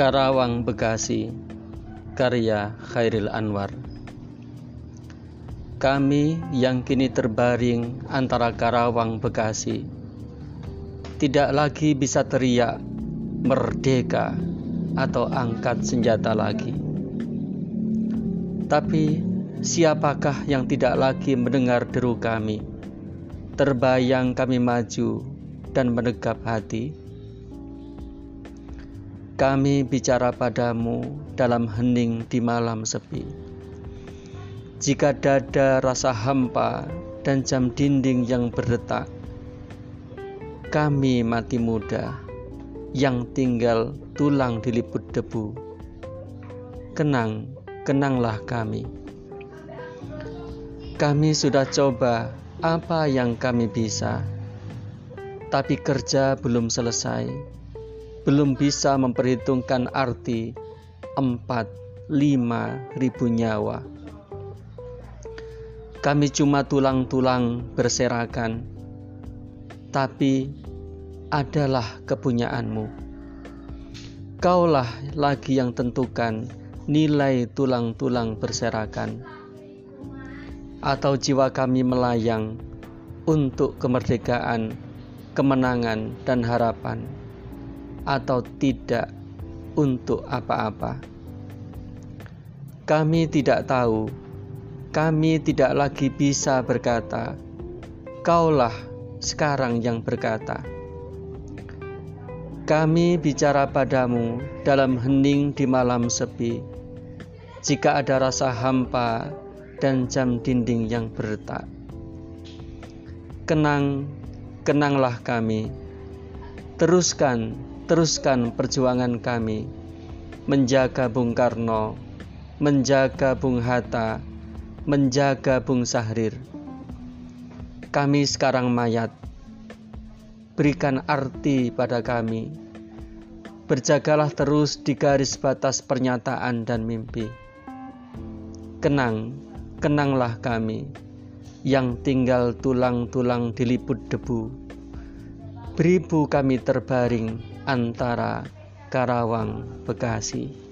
Karawang Bekasi. Karya Khairil Anwar. Kami yang kini terbaring antara Karawang Bekasi Tidak lagi bisa teriak merdeka atau angkat senjata lagi. Tapi siapakah yang tidak lagi mendengar deru kami? Terbayang kami maju dan menegap hati kami bicara padamu dalam hening di malam sepi. Jika dada rasa hampa dan jam dinding yang berdetak, kami mati muda yang tinggal tulang diliput debu. Kenang, kenanglah kami. Kami sudah coba apa yang kami bisa, tapi kerja belum selesai belum bisa memperhitungkan arti empat lima ribu nyawa. Kami cuma tulang-tulang berserakan, tapi adalah kepunyaanmu. Kaulah lagi yang tentukan nilai tulang-tulang berserakan. Atau jiwa kami melayang untuk kemerdekaan, kemenangan, dan harapan atau tidak untuk apa-apa. Kami tidak tahu, kami tidak lagi bisa berkata, "Kaulah sekarang yang berkata." Kami bicara padamu dalam hening di malam sepi. Jika ada rasa hampa dan jam dinding yang berdetak, kenang, kenanglah kami. Teruskan teruskan perjuangan kami menjaga Bung Karno, menjaga Bung Hatta, menjaga Bung Sahrir. Kami sekarang mayat. Berikan arti pada kami. Berjagalah terus di garis batas pernyataan dan mimpi. Kenang, kenanglah kami yang tinggal tulang-tulang diliput debu. Beribu kami terbaring antara Karawang, Bekasi.